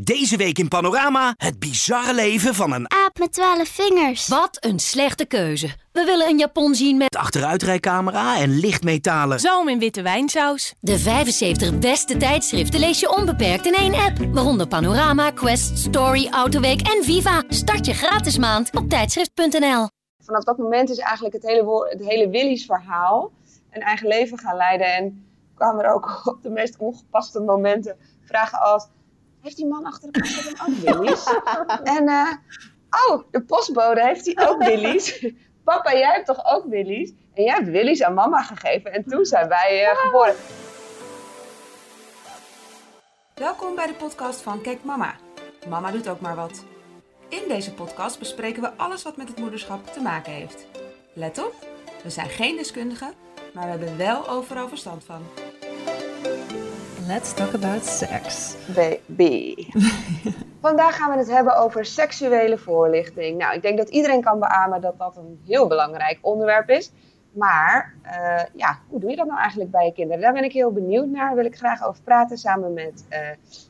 Deze week in Panorama het bizarre leven van een Aap met twaalf vingers. Wat een slechte keuze. We willen een Japon zien met achteruitrijcamera en lichtmetalen. Zoom in witte wijnsaus. de 75 beste tijdschriften lees je onbeperkt in één app. Waaronder Panorama, Quest, Story, Autoweek en Viva. Start je gratis maand op tijdschrift.nl. vanaf dat moment is eigenlijk het hele, het hele Willy's verhaal een eigen leven gaan leiden. En kwamen er ook op de meest ongepaste momenten vragen als... Heeft die man achter de dan ook Willy's? en eh, oh, de postbode heeft hij ook Willy's? Papa, jij hebt toch ook Willy's? En jij hebt Willy's aan mama gegeven en toen zijn wij eh, geboren. Welkom bij de podcast van Kijk Mama. Mama doet ook maar wat. In deze podcast bespreken we alles wat met het moederschap te maken heeft. Let op, we zijn geen deskundigen, maar we hebben wel overal verstand van. Let's talk about sex. Baby. Vandaag gaan we het hebben over seksuele voorlichting. Nou, ik denk dat iedereen kan beamen dat dat een heel belangrijk onderwerp is. Maar eh, ja, hoe doe je dat nou eigenlijk bij je kinderen? Daar ben ik heel benieuwd naar. Daar wil ik graag over praten samen met eh,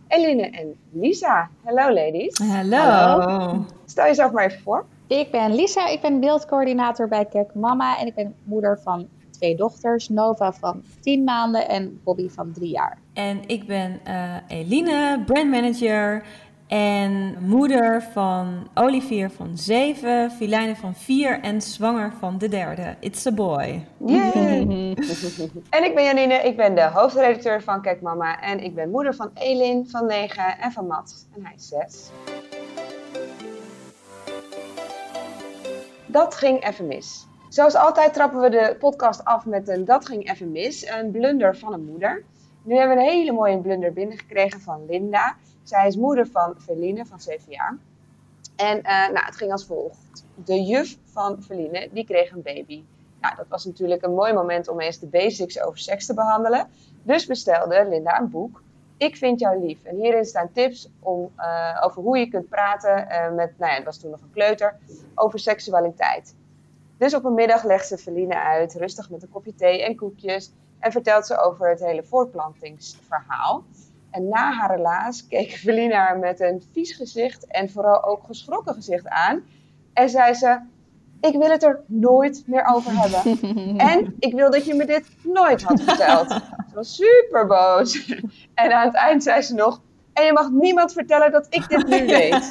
Eline en Lisa. Hallo ladies. Hallo. Stel jezelf maar even voor. Ik ben Lisa, ik ben beeldcoördinator bij Kijk Mama en ik ben moeder van twee dochters, Nova van 10 maanden en Bobby van 3 jaar. En ik ben eh, Eline, brandmanager en moeder van Olivier van 7, Filijne van 4 en zwanger van de derde. It's a boy. Yay! en ik ben Janine, ik ben de hoofdredacteur van Kijk Mama. En ik ben moeder van Elin van 9 en van Mats en hij is 6. Dat ging even mis. Zoals altijd trappen we de podcast af met een Dat ging even mis, een blunder van een moeder. Nu hebben we een hele mooie blunder binnengekregen van Linda. Zij is moeder van Verline van 7 jaar. En eh, nou, het ging als volgt. De juf van Verline, die kreeg een baby. Nou, dat was natuurlijk een mooi moment om eens de basics over seks te behandelen. Dus bestelde Linda een boek. Ik vind jou lief. En hierin staan tips om, eh, over hoe je kunt praten eh, met, nou ja, het was toen nog een kleuter, over seksualiteit. Dus op een middag legt ze Verline uit, rustig met een kopje thee en koekjes. En vertelt ze over het hele voortplantingsverhaal. En na haar relaas keek Verline haar met een vies gezicht en vooral ook geschrokken gezicht aan. En zei ze, ik wil het er nooit meer over hebben. En ik wil dat je me dit nooit had verteld. Ze was super boos. En aan het eind zei ze nog, en je mag niemand vertellen dat ik dit nu weet.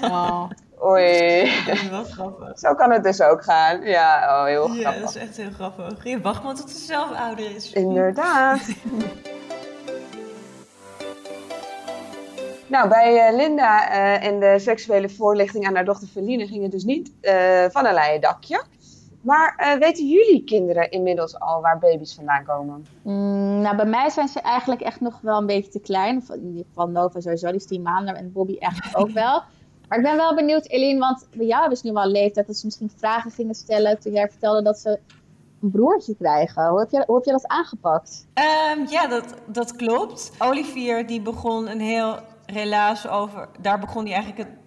Oei. Wat grappig. Zo kan het dus ook gaan. Ja, oh, heel Ja, grappig. dat is echt heel grappig. Je wacht maar tot ze zelf ouder is. Inderdaad. Nou, bij eh, Linda eh, en de seksuele voorlichting aan haar dochter Verline ging het dus niet eh, van een leien dakje. Maar eh, weten jullie kinderen inmiddels al waar baby's vandaan komen? Mm, nou, bij mij zijn ze eigenlijk echt nog wel een beetje te klein. Of in ieder geval Nova sowieso, die is 10 maanden en Bobby eigenlijk ook wel. Maar ik ben wel benieuwd, Eline, want bij jou hebben nu wel een leeftijd dat ze misschien vragen gingen stellen toen jij vertelde dat ze een broertje krijgen. Hoe heb je, heb je dat aangepakt? Ehm, ja, dat, dat klopt. Olivier die begon een heel relaas over. Daar begon hij eigenlijk het,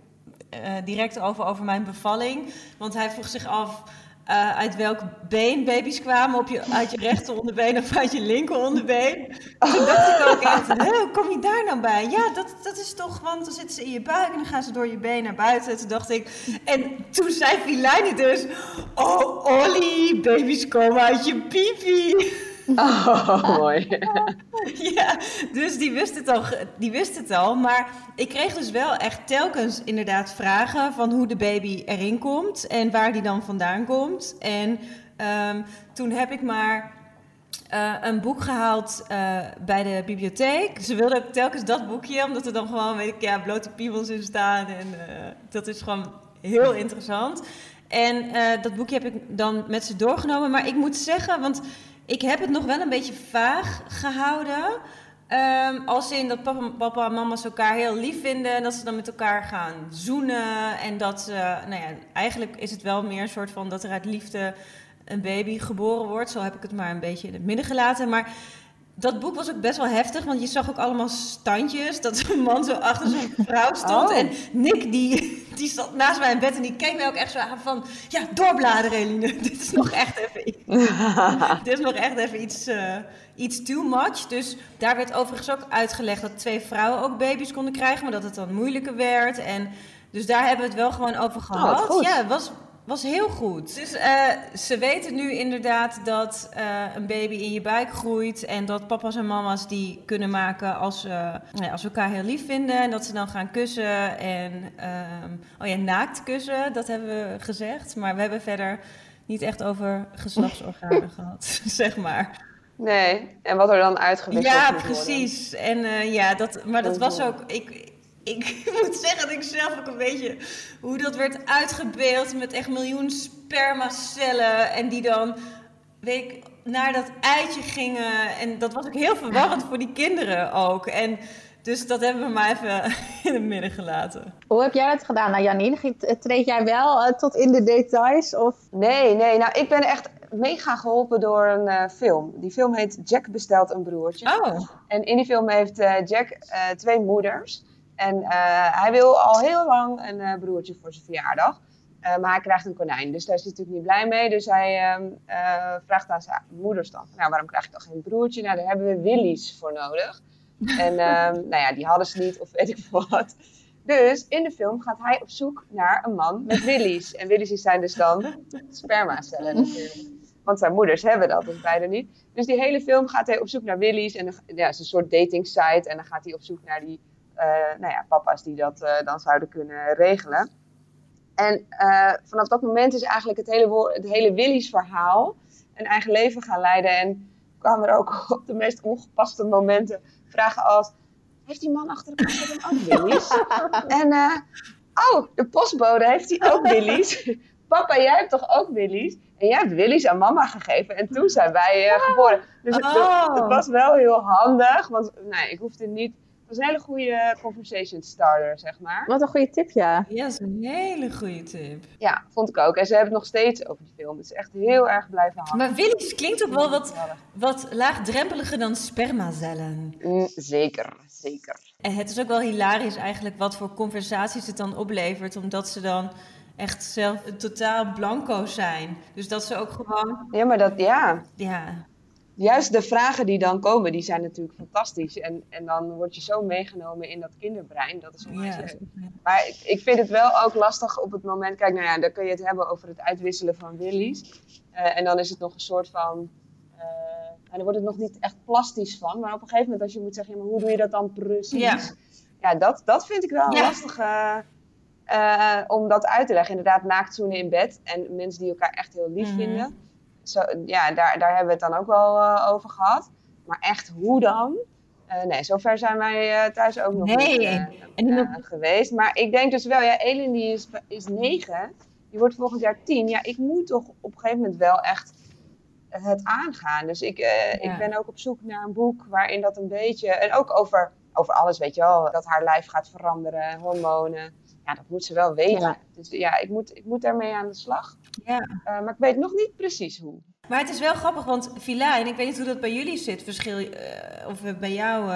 eh, direct over, over mijn bevalling. Want hij vroeg zich af eh, uit welk been baby's kwamen. Op je, uit je rechter onderbeen of uit je linker onderbeen. Toen dacht ik ook echt, "Hè, hoe kom je daar nou bij? Ja, dat, dat is toch, want dan zitten ze in je buik en dan gaan ze door je been naar buiten. Toen dacht ik, en toen zei Filijne dus, oh Olly, baby's komen uit je pipi. Oh, mooi. Ja, dus die wist, het al, die wist het al. Maar ik kreeg dus wel echt telkens inderdaad vragen van hoe de baby erin komt en waar die dan vandaan komt. En ehm, toen heb ik maar eh, een boek gehaald eh, bij de bibliotheek. Ze wilden ook telkens dat boekje, omdat er dan gewoon, weet ik, ja, blote piemels in staan. En eh, dat is gewoon heel interessant. En dat boekje heb ik dan met ze doorgenomen. Maar ik moet zeggen, want ik heb het nog wel een beetje vaag gehouden. Ehm, als in dat papa, papa en mama's elkaar heel lief vinden. En dat ze dan met elkaar gaan zoenen. En dat ze, nou ja, eigenlijk is het wel meer een soort van dat er uit liefde een baby geboren wordt. Zo heb ik het maar een beetje in het midden gelaten. Maar dat boek was ook best wel heftig, want je zag ook allemaal standjes. Dat een man zo achter zo'n vrouw stond. Oh. En Nick, die, die zat naast mij in bed en die keek mij ook echt zo aan van... Ja, doorbladeren Eline, dit is nog echt Het is nog echt even iets, eh, iets too much. Dus daar werd overigens ook uitgelegd dat twee vrouwen ook baby's konden krijgen, maar dat het dan moeilijker werd. En dus daar hebben we het wel gewoon over gehad. goed. ja, het was, was heel goed. Dus eh, ze weten nu inderdaad dat eh, een baby in je buik groeit en dat papa's en mama's die kunnen maken als, ze ja, als ze elkaar heel lief vinden en dat ze dan gaan kussen en ehm, oh ja, naakt kussen, dat hebben we gezegd. Maar we hebben verder niet echt over geslachtsorganen gehad, zeg maar. Nee, en wat er dan uitgewisseld Ja, worden. precies. En eh, ja, dat, maar dat was ook. Ik, ik moet zeggen dat ik zelf ook een beetje hoe dat werd uitgebeeld met echt miljoen spermacellen en die dan weet ik, naar dat eitje gingen. En dat was ook heel verwarrend voor die kinderen ook. En dus dat hebben we maar even in het midden gelaten. Hoe heb jij dat gedaan? Nou, Janine, treed jij wel eh, tot in de details? Of... Nee, nee, nou ik ben echt mega geholpen door een eh, film. Die film heet Jack bestelt een broertje. Oh, En in die film heeft eh, Jack eh, twee moeders. En eh, hij wil al heel lang een eh, broertje voor zijn verjaardag. Eh, maar hij krijgt een konijn, dus daar is hij natuurlijk niet blij mee. Dus hij ehm, eh, vraagt aan zijn moeders dan: Nou, waarom krijg ik dan geen broertje? Nou, daar hebben we Willy's voor nodig. En ehm, nou ja, die hadden ze niet, of weet ik wat. Dus in de film gaat hij op zoek naar een man met Willy's. En Willy's zijn dus dan spermacellen natuurlijk. Want zijn moeders hebben dat, dus beide niet. Dus die hele film gaat hij op zoek naar Willy's. En ja, is een soort dating site. En dan gaat hij op zoek naar die eh, nou ja, papa's die dat eh, dan zouden kunnen regelen. En eh, vanaf dat moment is eigenlijk het hele, het hele Willy's verhaal een eigen leven gaan leiden. En kwamen er ook op de meest ongepaste momenten vragen als... Heeft die man achter de dan ook Willy's? en eh, oh, de postbode heeft hij ook Willy's? Papa, jij hebt toch ook Willy's? En jij hebt Willy's aan mama gegeven. En toen zijn wij eh, geboren. Dus het, Oh. het was wel heel handig. Want nee, ik hoefde niet... Was een hele goede conversation starter, zeg maar. Wat een goede tip, ja. ja, dat is een hele goede tip. Ja, vond ik ook. En ze hebben het nog steeds over die film. Het is echt heel erg blijven hangen. Maar Willy's klinkt ook wel wat, wat laagdrempeliger dan spermacellen. Mm, zeker, zeker. En het is ook wel hilarisch eigenlijk wat voor conversaties het dan oplevert, omdat ze dan echt zelf totaal blanco zijn. Dus dat ze ook gewoon, Ja, maar dat, ja. ja, Juist de vragen die dan komen, die zijn natuurlijk fantastisch. En, en dan word je zo meegenomen in dat kinderbrein. Dat is onwijs ja, leuk. Maar ik, ik vind het wel ook lastig op het moment. Kijk, nou ja, dan kun je het hebben over het uitwisselen van willies. Eh, en dan is het nog een soort van. eh nou, dan wordt het nog niet echt plastisch van. Maar op een gegeven moment, als je moet zeggen, ja, maar hoe doe je dat dan precies? Ja. Ja, dat, dat vind ik wel Ja. lastige. eh, om dat uit te leggen. Inderdaad, naaktzoenen in bed. En mensen die elkaar echt heel lief Mhm. vinden. Zo, ja, daar, daar hebben we het dan ook wel eh, over gehad. Maar echt, hoe dan? Eh, nee, zover zijn wij eh, thuis ook nog Nee, niet eh, geweest. Maar ik denk dus wel, ja, Elin die is, is negen. Die wordt volgend jaar tien. Ja, ik moet toch op een gegeven moment wel echt het aangaan. Dus ik, Ja. ik ben ook op zoek naar een boek waarin dat een beetje... En ook over, over alles, weet je wel. Dat haar lijf gaat veranderen, hormonen. Ja, dat moet ze wel weten. Ja. Dus ja, ik moet, ik moet daarmee aan de slag. ja. Eh, maar ik weet nog niet precies hoe. Maar het is wel grappig, want Filijn, ik weet niet hoe dat bij jullie zit, verschil, eh, of bij jou,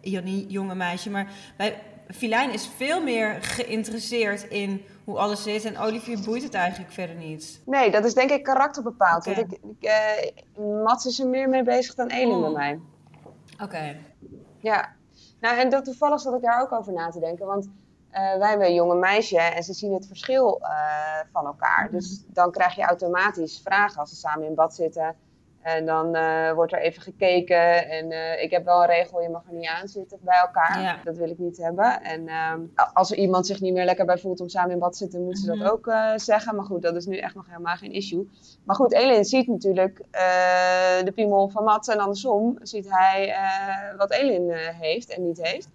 Jannie, jonge meisje, maar bij Filijn is veel meer geïnteresseerd in hoe alles zit en Olivier boeit het eigenlijk verder niet. Nee, dat is denk ik karakterbepaald. Oké. Want ik, ik, Mats is er meer mee bezig dan Elin Oh. bij mij. Oké. Ja, nou en dat toevallig zat ik daar ook over na te denken. Want eh, wij hebben een jonge meisje en ze zien het verschil eh, van elkaar. Dus dan krijg je automatisch vragen als ze samen in bad zitten. En dan eh, wordt er even gekeken. En ik heb wel een regel, je mag er niet aan zitten bij elkaar. Ja. Dat wil ik niet hebben. En ehm, als er iemand zich niet meer lekker bij voelt om samen in bad te zitten, moet ze dat Mhm. ook zeggen. Maar goed, dat is nu echt nog helemaal geen issue. Maar goed, Elin ziet natuurlijk de piemel van Mats en andersom ziet hij wat Elin heeft en niet heeft.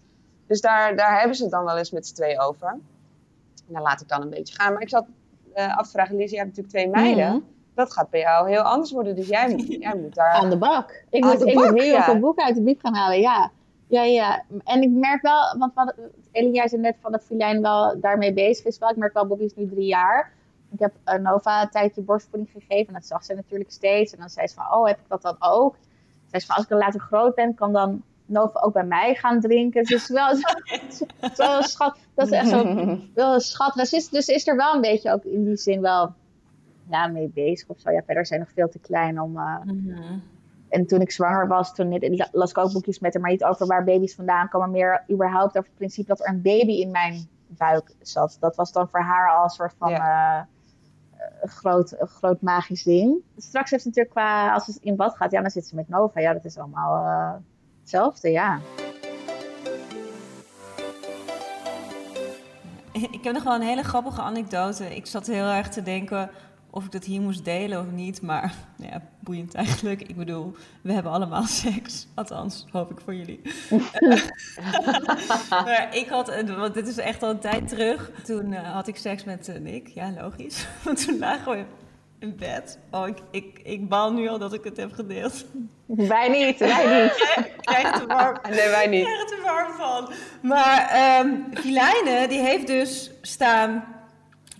Dus daar, daar hebben ze het dan wel eens met z'n twee over. En daar laat ik dan een beetje gaan. Maar ik zat eh, af te vragen, Lies, je hebt natuurlijk twee meiden. Mhm. Dat gaat bij jou heel anders worden. Dus jij, moet- jij moet daar... Aan de bak. Ik moet, de ik bak, moet heel ja. veel boeken uit de bieb gaan halen, ja. Ja, ja. En ik merk wel, want wat, zei net van dat Filijn wel daarmee bezig is. Wel. Ik merk wel, Bobby is nu drie jaar. Ik heb eh, Nova een tijdje borstvoeding gegeven. En dat zag ze natuurlijk steeds. En dan zei ze van, oh, heb ik dat dan ook? Zei ze van, als ik dan later groot ben, kan dan Nova ook bij mij gaan drinken. Dus is wel zo, zo een schat. Dat is echt zo, wel een schat. Dus is, dus is er wel een beetje ook in die zin wel ja, mee bezig of zo. Ja, verder zijn nog veel te klein om... eh, Mhm. En toen ik zwanger was, toen las ik ook boekjes met haar, maar niet over waar baby's vandaan komen, meer überhaupt over het principe dat er een baby in mijn buik zat. Dat was dan voor haar al een soort van eh, een groot, een groot magisch ding. Straks heeft ze natuurlijk qua, als ze in bad gaat, ja, dan zit ze met Nova. Ja, dat is allemaal eh, hetzelfde, ja. Ik heb nog wel een hele grappige anekdote. Ik zat heel erg te denken of ik dat hier moest delen of niet. Maar nou ja, boeiend eigenlijk. Ik bedoel, we hebben allemaal seks. Althans, hoop ik voor jullie. maar ik had, een- want dit is echt al een tijd terug. Toen eh, had ik seks met eh, Nick. Ja, logisch. Want toen lagen we in bed. Oh, ik, ik, ik baal nu al dat ik het heb gedeeld. Wij niet, wij niet. Ik krijg het er warm, Nee, wij ik niet. krijg het er warm van. Maar Filijne, die heeft dus staan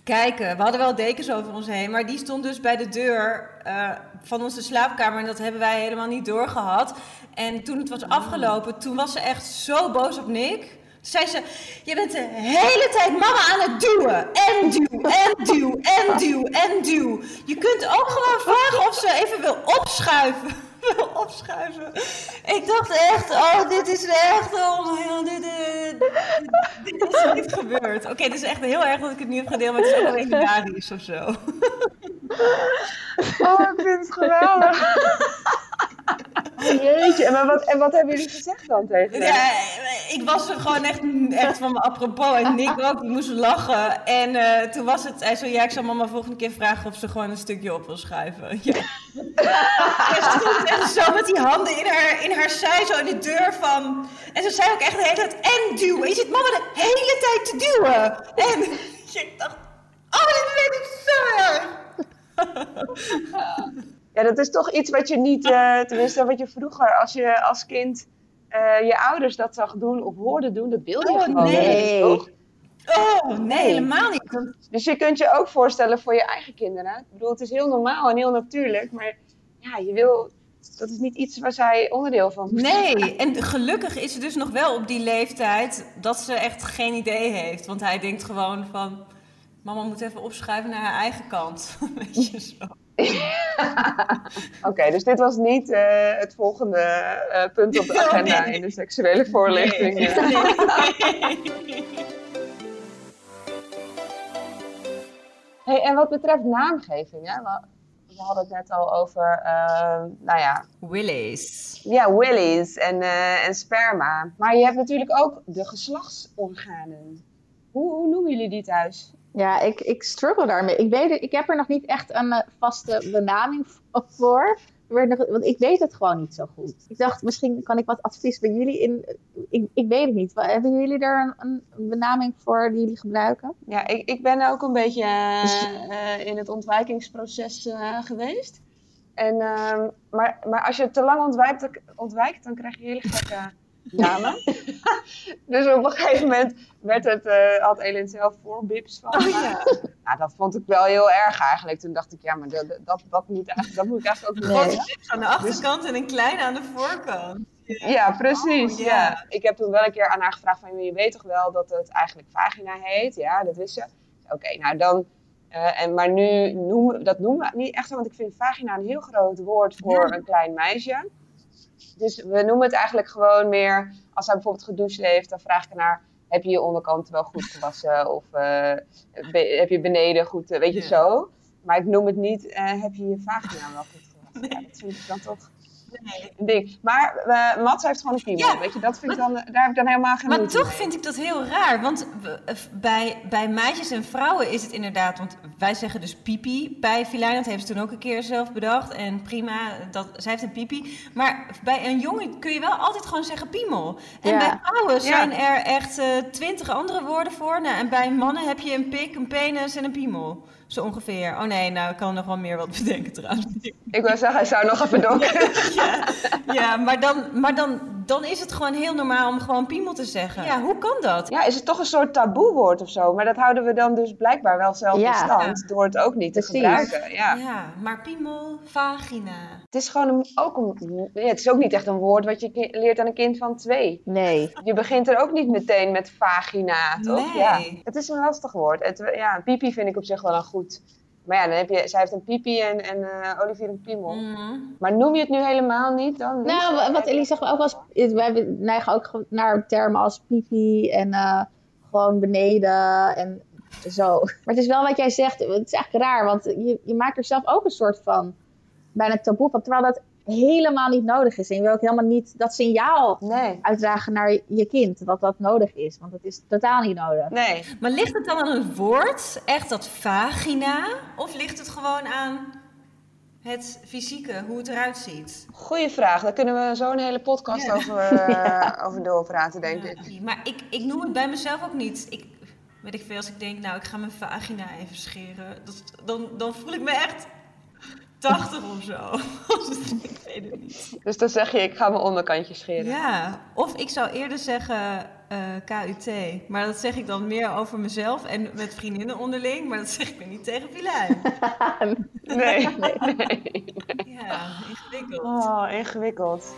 kijken. We hadden wel dekens over ons heen, maar die stond dus bij de deur eh, van onze slaapkamer. En dat hebben wij helemaal niet doorgehad. En toen het was afgelopen, toen was ze echt zo boos op Nick. Zei ze, je bent de hele tijd mama aan het duwen. En duw, en duw, en duw, en duw. Je kunt ook gewoon vragen of ze even wil opschuiven. Wil opschuiven. Ik dacht echt, oh, dit is echt, oh dit, dit, dit is niet gebeurd. Oké, het is echt heel erg dat ik het nu heb gedeeld, maar het is ook wel hilarisch of zo. Oh, ik vind het geweldig. Oh, jeetje. En, wat, en wat hebben jullie gezegd dan tegen haar? Ja, ik was er gewoon echt, echt van me apropos. En Nick ook, die moest lachen. En eh, toen was het, hij zo, ja, ik zal mama volgende keer vragen of ze gewoon een stukje op wil schuiven. Ja. Ze stond echt zo met die handen in haar, in haar zij, zo in de deur van... En ze zei ook echt de hele tijd, en duwen. En je zit mama de hele tijd te duwen. En ik dacht, oh, dit weet ik zo erg. Ja, dat is toch iets wat je niet, eh, tenminste wat je vroeger als je als kind eh, je ouders dat zag doen of hoorde doen, dat wilde je Oh, gewoon nee. Oh, nee, helemaal niet. Dus je kunt je ook voorstellen voor je eigen kinderen. Ik bedoel, het is heel normaal en heel natuurlijk, maar ja, je wil, dat is niet iets waar zij onderdeel van Nee, en gelukkig is ze dus nog wel op die leeftijd dat ze echt geen idee heeft. Want hij denkt gewoon van, mama moet even opschuiven naar haar eigen kant. Weet je zo. Oké, dus dit was niet eh, het volgende eh, punt op de Oh, agenda nee. in de seksuele voorlichting. eh. Hey, en wat betreft naamgeving, hè, we, hadden het net al over, eh, nou ja, Willis. ja, willies en, eh, en sperma. Maar je hebt natuurlijk ook de geslachtsorganen. Hoe, hoe noemen jullie die thuis? Ja, ik, ik struggle daarmee. Ik, weet, ik heb er nog niet echt een eh, vaste benaming voor. Want ik weet het gewoon niet zo goed. Ik dacht, misschien kan ik wat advies bij jullie in. Ik, ik weet het niet. Hebben jullie er een, een benaming voor die jullie gebruiken? Ja, ik, ik ben ook een beetje eh, eh, in het ontwijkingsproces eh, geweest. En, ehm, maar, maar als je te lang ontwijkt, ontwijkt dan krijg je hele gekke namen. dus op een gegeven moment werd het, eh, had Elin zelf voorbips van. me. Nou, dat vond ik wel heel erg eigenlijk. Toen dacht ik, ja, maar dat, dat, dat, moet, eigenlijk, dat moet ik eigenlijk ook niet Nee. zeggen. Aan de achterkant en een kleine aan de voorkant. Ja, precies. Oh, ja. ja. Ik heb toen wel een keer aan haar gevraagd van, je weet toch wel dat het eigenlijk vagina heet? Ja, dat wist ze. Oké, nou dan... eh, en, maar nu noemen dat noemen we niet echt want ik vind vagina een heel groot woord voor een klein meisje. Dus we noemen het eigenlijk gewoon meer, als hij bijvoorbeeld gedoucht heeft, dan vraag ik aan haar, heb je je onderkant wel goed gewassen? Of eh, be- heb je beneden goed, eh, weet je Ja. zo? Maar ik noem het niet, eh, heb je je vagina wel goed gewassen? Ja, dat vind ik dan toch een ding. Maar eh, Mats heeft gewoon een piemel, Ja, weet je, dat vind ik dan, daar heb ik dan helemaal geen Maar toch mee. vind ik dat heel raar. Want we- eh, bij, bij meisjes en vrouwen is het inderdaad. Want wij zeggen dus pipi bij Filijn. Dat heeft ze toen ook een keer zelf bedacht. En prima, dat, zij heeft een pipi. Maar bij een jongen kun je wel altijd gewoon zeggen piemel. En Ja. bij vrouwen zijn er echt eh, twintig andere woorden voor. Nou, en bij mannen heb je een pik, een penis en een piemel. Zo ongeveer. Oh nee, nou ik kan nog wel meer wat bedenken trouwens. Ik wil zeggen, hij zou nog even door kunnen. Ja, ja maar, dan, maar dan, dan is het gewoon heel normaal om gewoon piemel te zeggen. Ja, hoe kan dat? Ja, is het toch een soort taboewoord of zo? Maar dat houden we dan dus blijkbaar wel zelf Ja. in stand door het ook niet te gebruiken. Ja. Ja, maar piemel, vagina. Het is gewoon een, ook een, ja, het is ook niet echt een woord wat je leert aan een kind van twee. Nee. Je begint er ook niet meteen met vagina, toch? Nee. Ja. Het is een lastig woord. Het, ja, pipi vind ik op zich wel een goed Maar ja, dan heb je, zij heeft een pipi en, en eh, Olivier een piemel. Mm. Maar noem je het nu helemaal niet dan? Nou, wa- wat Elise zegt ook is, wij neigen ook naar termen als pipi en eh, gewoon beneden en zo. Maar het is wel wat jij zegt, het is eigenlijk raar, want je, je maakt er zelf ook een soort van bijna taboe van, terwijl dat helemaal niet nodig is. En je wil ook helemaal niet dat signaal Nee, uitdragen naar je kind, dat dat nodig is, want dat is totaal niet nodig. nee. Maar ligt het dan aan een woord, echt dat vagina? Of ligt het gewoon aan het fysieke, hoe het eruit ziet? Goeie vraag. Daar kunnen we zo een hele podcast Ja. over, eh, over doorpraten, denk ik. Maar ik, ik noem het bij mezelf ook niet. Ik, weet ik veel, als ik denk, nou, ik ga mijn vagina even scheren. Dat, dan, dan voel ik me echt 80 of zo. ik weet het niet. Dus dan zeg je, ik ga mijn onderkantje scheren. Ja, of ik zou eerder zeggen eh, KUT. Maar dat zeg ik dan meer over mezelf en met vriendinnen onderling. Maar dat zeg ik weer niet tegen Filijn. Nee, nee, nee. Ja, ingewikkeld. Oh, ingewikkeld.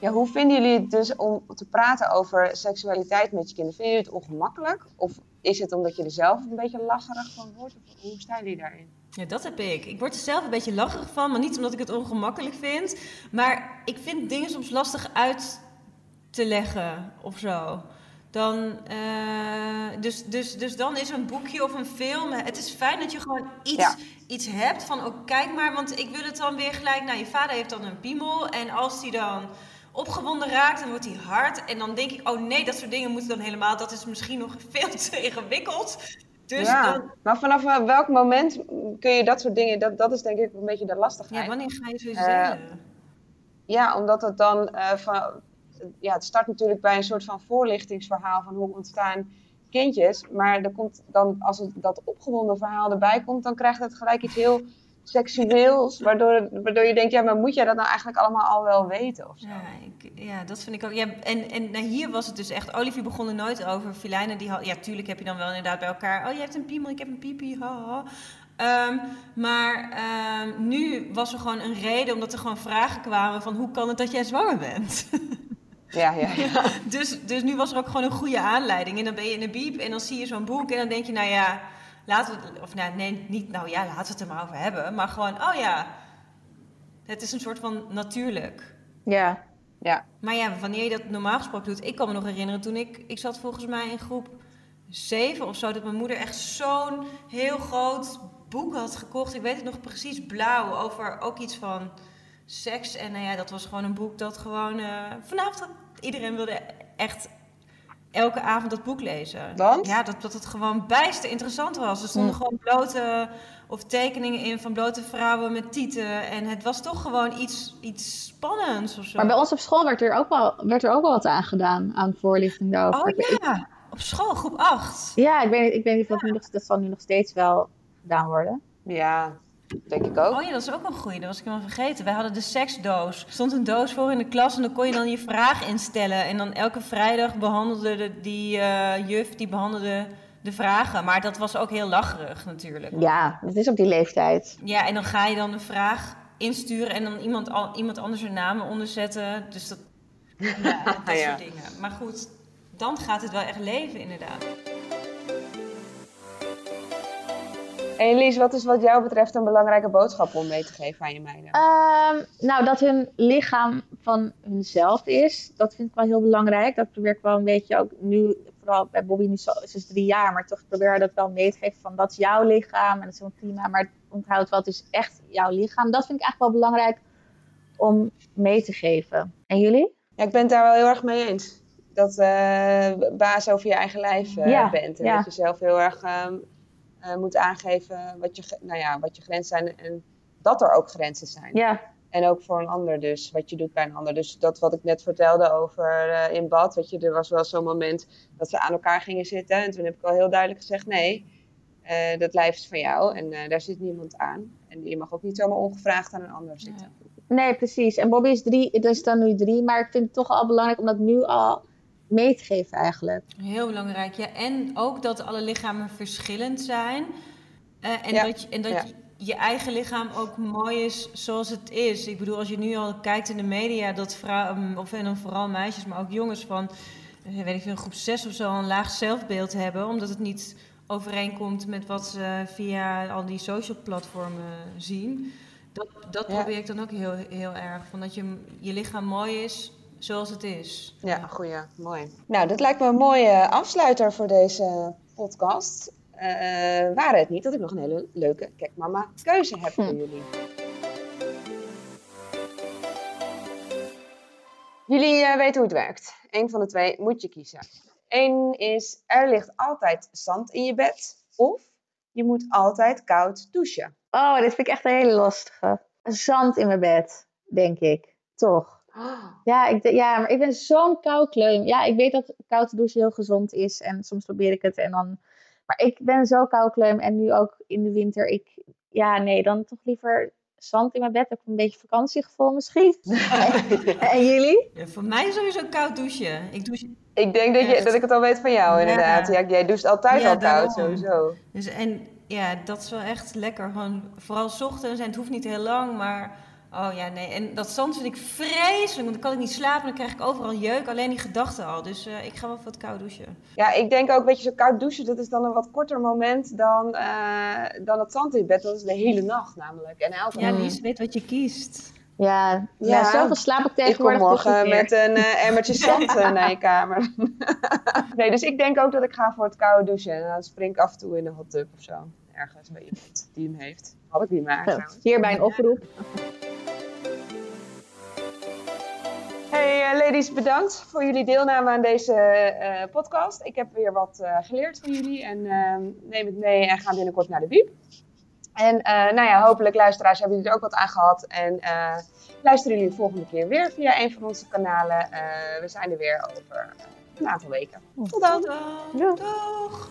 Ja, hoe vinden jullie het dus om te praten over seksualiteit met je kinderen? Vinden jullie het ongemakkelijk? Of is het omdat je er zelf een beetje lacherig van wordt? Of hoe staan jullie daarin? Ja, dat heb ik. Ik word er zelf een beetje lacherig van, maar niet omdat ik het ongemakkelijk vind. Maar ik vind dingen soms lastig uit te leggen of zo. Dan, eh, dus, dus, dus dan is een boekje of een film. Het is fijn dat je gewoon iets, Ja. iets hebt van, oh, kijk maar, want ik wil het dan weer gelijk. Nou, je vader heeft dan een piemel en als die dan opgewonden raakt, dan wordt hij hard. En dan denk ik, oh nee, dat soort dingen moeten dan helemaal. Dat is misschien nog veel te ingewikkeld. Dus ja, dan, maar vanaf welk moment kun je dat soort dingen... Dat, dat is denk ik een beetje de lastigheid. ja, wanneer ga je zoiets Eh, delen? Ja, omdat het dan eh, van, ja, het start natuurlijk bij een soort van voorlichtingsverhaal van hoe ontstaan kindjes. Maar er komt dan, als het, dat opgewonden verhaal erbij komt, dan krijgt het gelijk iets heel seksueels. Waardoor, waardoor je denkt, ja, maar moet jij dat nou eigenlijk allemaal al wel weten? Of zo? Ja, ik, ja, dat vind ik ook. Ja, en en nou, hier was het dus echt. Olivier begon er nooit over. Filijnen, die had. Ja, tuurlijk heb je dan wel inderdaad bij elkaar. Oh, je hebt een piemel, ik heb een piepie. Ha, ha. Ehm, maar ehm, nu was er gewoon een reden, omdat er gewoon vragen kwamen van hoe kan het dat jij zwanger bent? Ja, ja, ja. dus, dus nu was er ook gewoon een goede aanleiding. En dan ben je in de biep en dan zie je zo'n boek en dan denk je, nou ja, laten we of nou, nee, niet, nou ja, laten we het er maar over hebben. Maar gewoon, oh ja, het is een soort van natuurlijk. Ja, ja. Maar ja, wanneer je dat normaal gesproken doet. Ik kan me nog herinneren toen ik. Ik zat volgens mij in groep 7 of zo. Dat mijn moeder echt zo'n heel groot boek had gekocht. Ik weet het nog precies blauw. Over ook iets van seks. En nou ja, dat was gewoon een boek dat gewoon. eh, vanavond iedereen wilde echt elke avond dat boek lezen. Want? Ja, dat, dat het gewoon bijster interessant was. Er stonden gewoon blote of tekeningen in van blote vrouwen met tieten. En het was toch gewoon iets, iets spannends of zo. maar bij ons op school werd er ook wel, werd er ook wel wat aan gedaan, aan voorlichting daarover. Oh ja, op school, groep 8. Ja, ik weet, niet- ik weet niet of dat, nu nog, dat zal nu nog steeds wel gedaan worden. Ja, denk ik ook. Oh ja, dat is ook een goeie. Dat was ik helemaal vergeten. Wij hadden de seksdoos. Er stond een doos voor in de klas en dan kon je dan je vraag instellen. En dan elke vrijdag behandelde de, die eh, juf die behandelde de vragen. Maar dat was ook heel lacherig natuurlijk. Ja, dat is op die leeftijd. Ja, en dan ga je dan een vraag insturen en dan iemand, al, iemand anders hun namen onderzetten. Dus dat, ja, dat, dat Ja. soort dingen. Maar goed, dan gaat het wel echt leven inderdaad. En Lies, wat is wat jou betreft een belangrijke boodschap om mee te geven aan je meiden? Ehm, nou, dat hun lichaam van hunzelf is, dat vind ik wel heel belangrijk. Dat probeer ik wel een beetje ook nu, vooral bij Bobby, nu zo, ze is drie jaar, maar toch probeer ik dat wel mee te geven van dat is jouw lichaam en dat is helemaal prima. Maar onthoud wel, het is echt jouw lichaam. Dat vind ik eigenlijk wel belangrijk om mee te geven. En jullie? Ja, ik ben het daar wel heel erg mee eens. Dat eh baas over je eigen lijf eh, Ja, bent. En ja. dat je zelf heel erg ehm, eh, moet aangeven wat je, nou ja, wat je grenzen zijn. En dat er ook grenzen zijn. Ja, En ook voor een ander dus, wat je doet bij een ander. Dus dat wat ik net vertelde over eh, in bad. Weet je, er was wel zo'n moment dat ze aan elkaar gingen zitten. En toen heb ik al heel duidelijk gezegd, nee, eh, dat lijf is van jou. En daar zit niemand aan. En je mag ook niet zomaar ongevraagd aan een ander zitten. nee, precies. En Bobby is drie, is dan nu drie, maar ik vind het toch al belangrijk om dat nu al mee te geven eigenlijk. Heel belangrijk, ja. En ook dat alle lichamen verschillend zijn. Eh, en Ja, dat, je, en dat ja. je, je eigen lichaam ook mooi is zoals het is. Ik bedoel, als je nu al kijkt in de media, dat vrouwen, of en dan vooral meisjes, maar ook jongens van... eh, weet ik veel, groep 6 of zo een laag zelfbeeld hebben, omdat het niet overeenkomt met wat ze via al die social platformen zien. Dat, dat Ja. probeer ik dan ook heel, heel erg. Van dat je, je lichaam mooi is zoals het is. Ja, goeie. Mooi. Nou, dat lijkt me een mooie afsluiter voor deze podcast. Eh waren het niet dat ik nog een hele leuke Kijk Mama keuze heb voor Hm. jullie. Jullie eh, weten hoe het werkt. Eén van de twee moet je kiezen. Eén is, er ligt altijd zand in je bed. Of je moet altijd koud douchen. Oh, dit vind ik echt een hele lastige. Zand in mijn bed, denk ik. Toch? Ja, ik, ja, maar ik ben zo'n koukleum. Ja, ik weet dat koud douchen heel gezond is. En soms probeer ik het en dan... Maar ik ben zo koukleum. En nu ook in de winter. Ik, ja, nee, dan toch liever zand in mijn bed. Ook een beetje vakantiegevoel misschien. en jullie? Ja, voor mij sowieso koud douchen. Ik douche Ik denk dat, je, dat ik het al weet van jou, Ja. inderdaad. Ja, jij doucht altijd Ja, al koud, daarom. sowieso. Dus en ja, dat is wel echt lekker. Gewoon, vooral 's ochtends en het hoeft niet heel lang, maar oh ja, nee. En dat zand vind ik vreselijk, want dan kan ik niet slapen, dan krijg ik overal jeuk, alleen die gedachten al. Dus eh, ik ga wel voor het koud douchen. Ja, ik denk ook, weet je, zo koud douchen, dat is dan een wat korter moment dan, eh, dan het zand in bed. Dat is de hele nacht namelijk. En elke Ja, nacht. Lies, weet wat je kiest. Ja, ja. Ja. zoveel slaap ik Ik kom tegenwoordig. morgen niet met een eh, emmertje zand naar je kamer. nee, dus ik denk ook dat ik ga voor het koude douchen. En dan spring ik af en toe in de hot tub of zo. Ergens bij iemand die hem heeft. Had ik die maar trouwens. Hierbij een oproep. Hey eh, ladies, bedankt voor jullie deelname aan deze eh, podcast. Ik heb weer wat eh, geleerd van jullie en ehm, neem het mee en ga binnenkort naar de Biep. En nou ja, hopelijk luisteraars hebben jullie er ook wat aan gehad. En luisteren jullie de volgende keer weer via een van onze kanalen. We zijn er weer over een aantal weken. Tot dan! Tot dan. Doeg.